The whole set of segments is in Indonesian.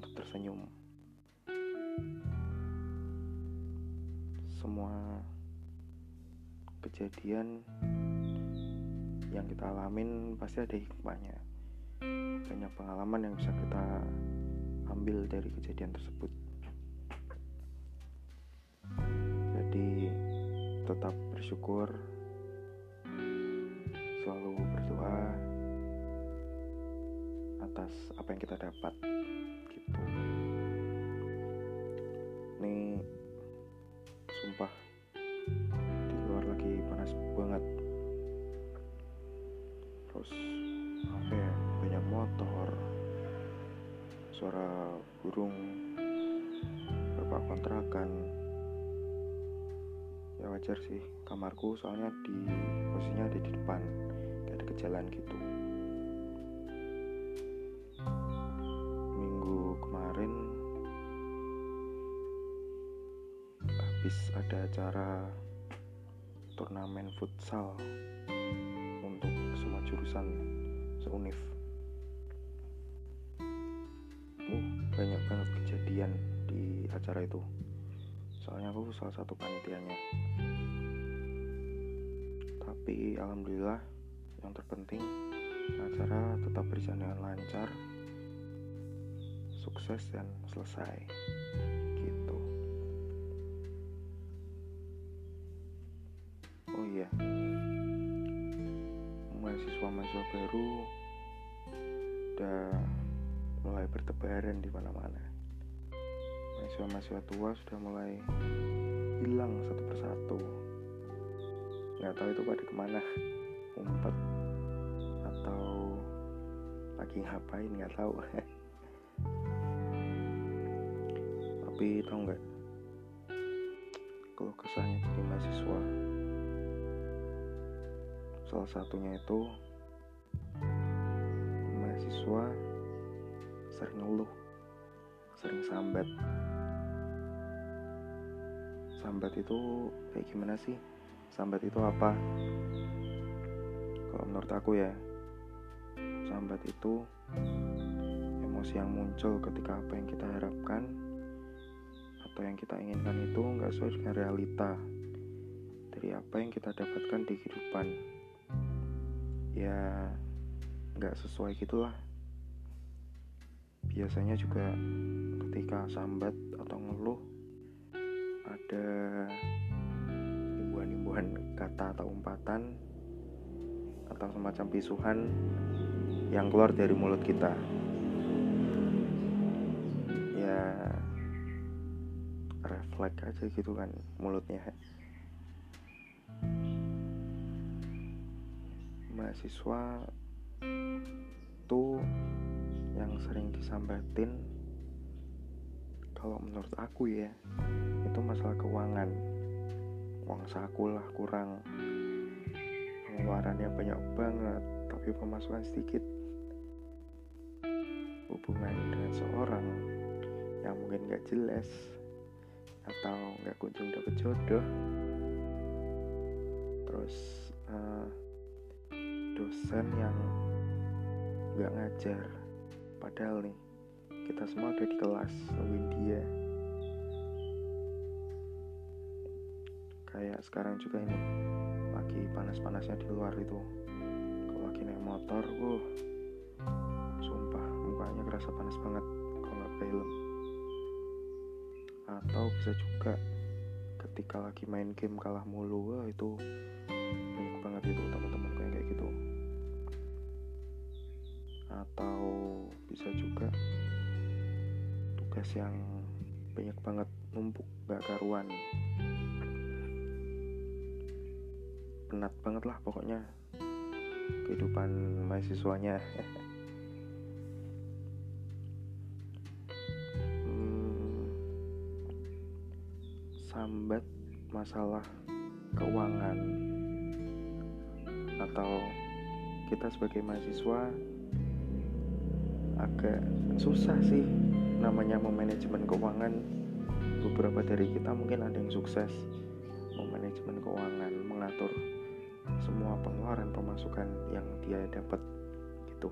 untuk tersenyum. Semua kejadian yang kita alamin pasti ada hikmahnya. Banyak pengalaman yang bisa kita ambil dari kejadian tersebut. Jadi tetap bersyukur selalu berdoa atas apa yang kita dapat ini sumpah di luar lagi panas banget. Terus apa ya banyak motor suara burung bapak kontrakan. Ya wajar sih kamarku soalnya di posisinya ada di depan kayak ada ke jalan gitu. Minggu kemarin habis ada acara turnamen futsal untuk semua jurusan seunif. Uh banyak banget kejadian di acara itu. Soalnya aku salah satu panitianya. Tapi alhamdulillah yang terpenting acara tetap berjalan lancar sukses dan selesai bertebaran di mana-mana mahasiswa-mahasiswa tua sudah mulai hilang satu persatu. Nggak tahu itu pada ke mana ngumpet atau lagi ngapain nggak tahu. Tapi tau nggak? Kalau kesannya jadi mahasiswa. Salah satunya itu mahasiswa sering ngeluh sering sambat sambat itu kayak gimana sih? Sambat itu apa? Kalau menurut aku ya sambat itu emosi yang muncul ketika apa yang kita harapkan atau yang kita inginkan itu nggak sesuai dengan realita dari apa yang kita dapatkan di kehidupan. Ya nggak sesuai gitulah biasanya juga ketika sambat atau ngeluh ada imbuhan-imbuhan kata atau umpatan atau semacam pisuhan yang keluar dari mulut kita. Ya refleks aja gitu kan mulutnya. Mahasiswa tuh yang sering disambatin kalau menurut aku ya itu masalah keuangan. Uang saku lah kurang. Pengeluarannya banyak banget tapi pemasukan sedikit. Hubungan dengan seorang yang mungkin gak jelas atau gak kunjung dapet jodoh. Terus uh, dosen yang gak ngajar padahal nih kita semua udah di kelas nungguin dia. Kayak sekarang juga ini lagi panas-panasnya di luar itu. Kalau lagi naik motor uh sumpah mukanya kerasa panas banget kalau nggak pakai helm atau bisa juga ketika lagi main game kalah mulu wah itu banyak banget itu tugas yang banyak banget numpuk gak karuan. Penat banget lah pokoknya kehidupan mahasiswanya. Hmm, sambat masalah keuangan atau kita sebagai mahasiswa agak susah sih namanya memanajemen keuangan beberapa dari kita mungkin ada yang sukses memanajemen keuangan mengatur semua pengeluaran pemasukan yang dia dapat gitu.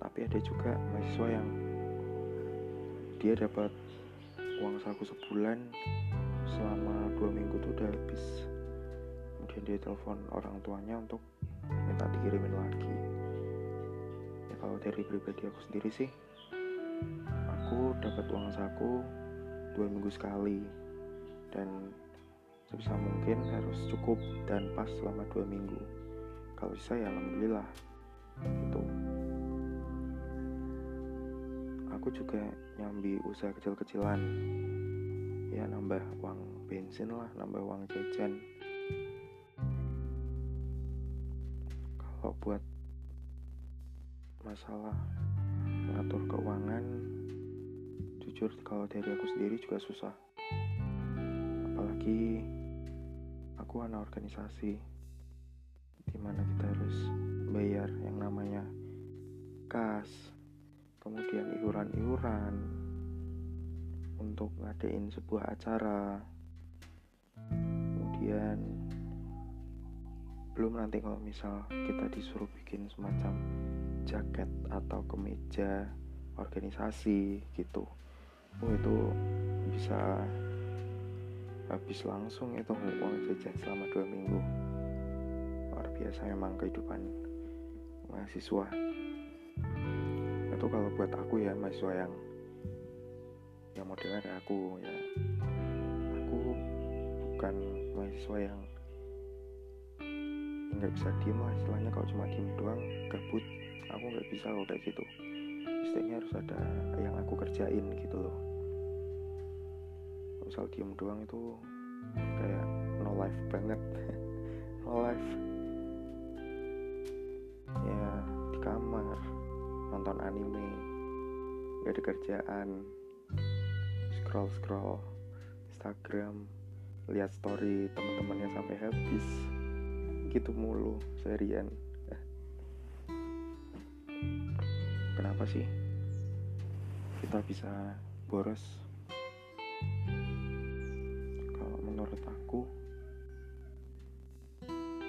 Tapi ada juga mahasiswa yang dia dapat uang saku sebulan selama dua minggu tuh udah habis. Kemudian dia telepon orang tuanya untuk minta dikirimin lagi. Ya kalau dari pribadi aku sendiri sih aku dapat uang saku dua minggu sekali. Dan sebisa mungkin harus cukup dan pas selama dua minggu. Kalau bisa ya alhamdulillah. Gitu. Aku juga nyambi usaha kecil-kecilan. Ya nambah uang bensin lah nambah uang jajan. Kalau buat masalah ngatur keuangan jujur kalau dari aku sendiri juga susah. Apalagi aku anak organisasi di mana kita harus bayar yang namanya kas kemudian iuran-iuran untuk ngadain sebuah acara. Kemudian belum nanti kalau misal kita disuruh bikin semacam jaket atau kemeja organisasi gitu. Oh itu bisa habis langsung itu uang jajan selama dua minggu. Luar biasa memang kehidupan mahasiswa. Itu kalau buat aku ya mahasiswa yang yang modelnya kayak aku ya. Aku bukan mahasiswa yang nggak bisa diem lah istilahnya. Kalau cuma diem doang gabut aku nggak bisa loh kayak gitu. Istilahnya harus ada yang aku kerjain gitu loh. Misal diem doang itu kayak no life banget. No life. Ya di kamar nonton anime gak ada kerjaan. Scroll scroll Instagram lihat story teman-temannya sampai habis. Gitu mulu seharian kenapa sih? Kita bisa boros? Kalau menurut aku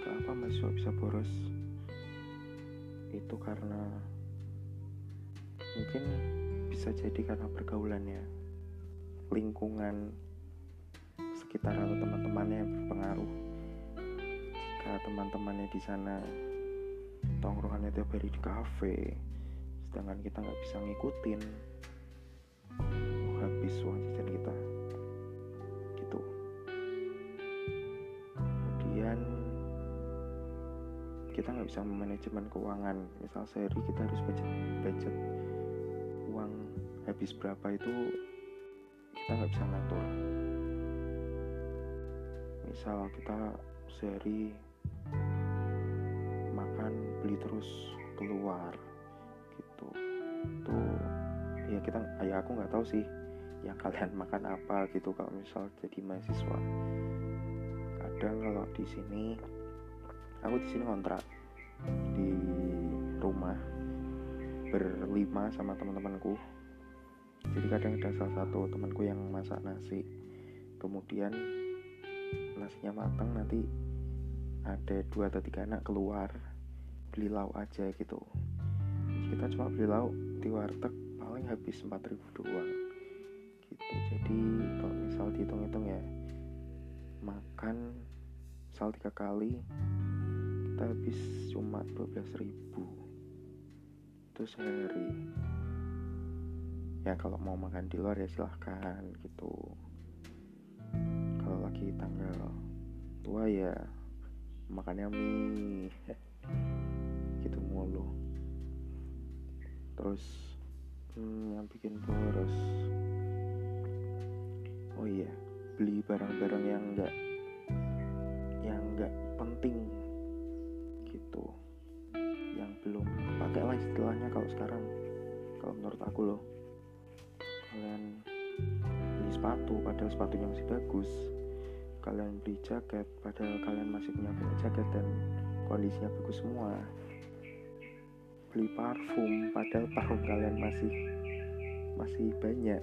kenapa mahasiswa bisa boros? Itu karena mungkin bisa jadi karena pergaulannya. Lingkungan sekitar atau teman-temannya berpengaruh. Jika teman-temannya di sana tongkrongannya tiap hari di kafe sedangkan kita nggak bisa ngikutin habis uang jajan kita. Gitu. Kemudian kita nggak bisa manajemen keuangan. Misal sehari kita harus budget budget uang habis berapa itu kita nggak bisa ngatur. Misal kita sehari makan beli terus keluar gitu tuh. Ya kita ya aku nggak tahu sih yang kalian makan apa gitu kalau misal jadi mahasiswa. Kadang kalau di sini aku di sini kontrak di rumah berlima sama teman-temanku. Jadi kadang ada salah satu temanku yang masak nasi. Kemudian nasinya matang nanti ada dua atau tiga anak keluar beli lauk aja gitu kita cuma beli lauk di warteg paling habis 4000 doang. Gitu. Jadi kalau misal dihitung-hitung ya makan misal tiga kali kita habis cuma 12.000 itu sehari. Ya kalau mau makan di luar ya silahkan gitu. Kalau lagi tanggal tua ya makannya mie. Gitu mulu terus hmm, yang bikin boros. Oh iya beli barang-barang yang enggak yang enggak penting gitu. Yang belum pakai lah istilahnya kalau sekarang. Kalau menurut aku loh. Kalian beli sepatu padahal sepatunya masih bagus. Kalian beli jaket padahal kalian masih punya banyak jaket dan kondisinya bagus semua beli parfum padahal parfum kalian masih masih banyak.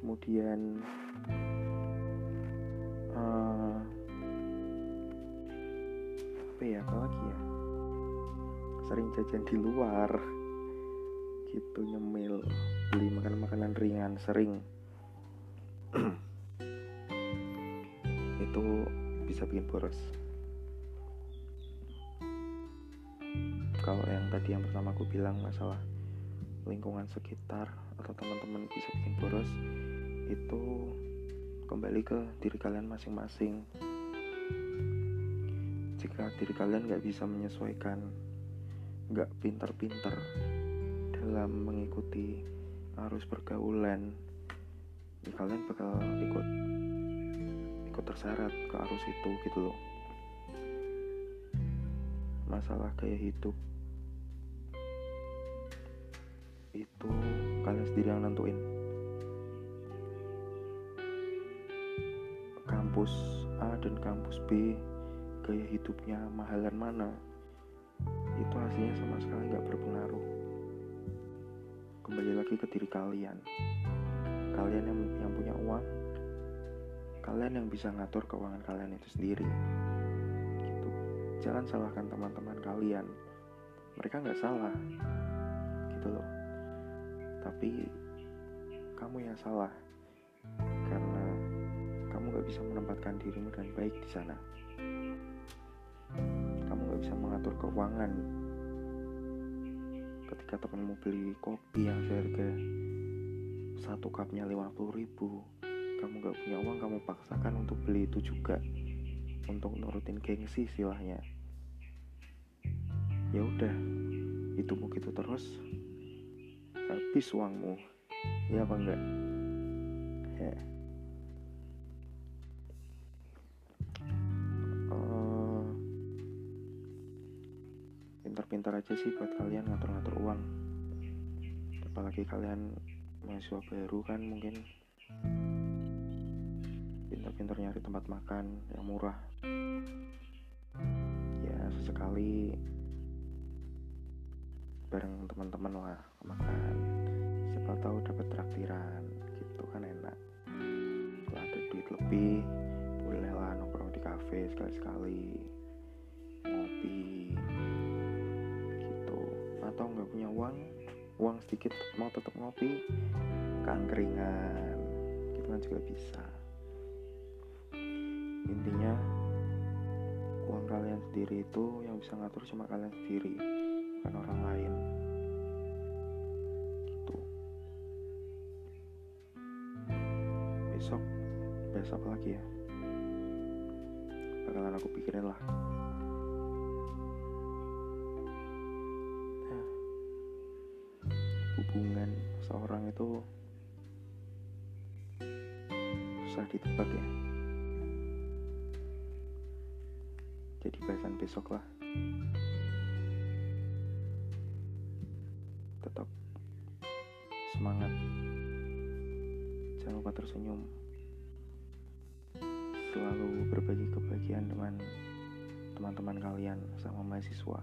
Kemudian uh, apa ya apa lagi ya? Sering jajan di luar gitu nyemil beli makan makanan ringan sering. Itu bisa bikin boros kalau yang tadi yang pertama aku bilang masalah lingkungan sekitar atau teman-teman bisa bikin boros itu kembali ke diri kalian masing-masing. Jika diri kalian nggak bisa menyesuaikan nggak pintar-pintar dalam mengikuti arus pergaulan ya kalian bakal ikut ikut terseret ke arus itu gitu loh. Masalah gaya hidup itu kalian sendiri yang nentuin. Kampus A dan kampus B gaya hidupnya mahalan mana? Itu hasilnya sama sekali nggak berpengaruh. Kembali lagi ke diri kalian. Kalian yang, yang punya uang kalian yang bisa ngatur keuangan kalian itu sendiri. Gitu. Jangan salahkan teman-teman kalian. Mereka nggak salah. Gitu loh tapi kamu yang salah. Karena kamu gak bisa menempatkan dirimu dengan baik di sana. Kamu gak bisa mengatur keuangan. Ketika temanmu beli kopi yang seharga satu cupnya 50 ribu kamu gak punya uang kamu paksakan untuk beli itu juga. Untuk nurutin gengsi istilahnya. Ya udah itu mau gitu terus habis uangmu. Ya apa enggak? Ya. Uh, pintar-pintar aja sih buat kalian ngatur-ngatur uang. Apalagi kalian mahasiswa baru kan mungkin. Pintar-pintar nyari tempat makan yang murah. Ya sesekali bareng teman-teman lah makan. Siapa tahu dapat traktiran gitu kan enak. Kalau ada duit lebih bolehlah nongkrong di kafe sekali-sekali. Ngopi gitu. Atau nggak punya uang uang sedikit mau tetap ngopi kangkringan gitu kan juga bisa. Intinya uang kalian sendiri itu yang bisa ngatur cuma kalian sendiri bukan orang lain besok besok lagi ya. Bakalan aku pikirin lah. Hubungan seorang itu susah ditebak ya. Jadi bahasan besok lah. Tetap semangat jangan lupa tersenyum. Selalu berbagi kebahagiaan dengan teman-teman kalian sama mahasiswa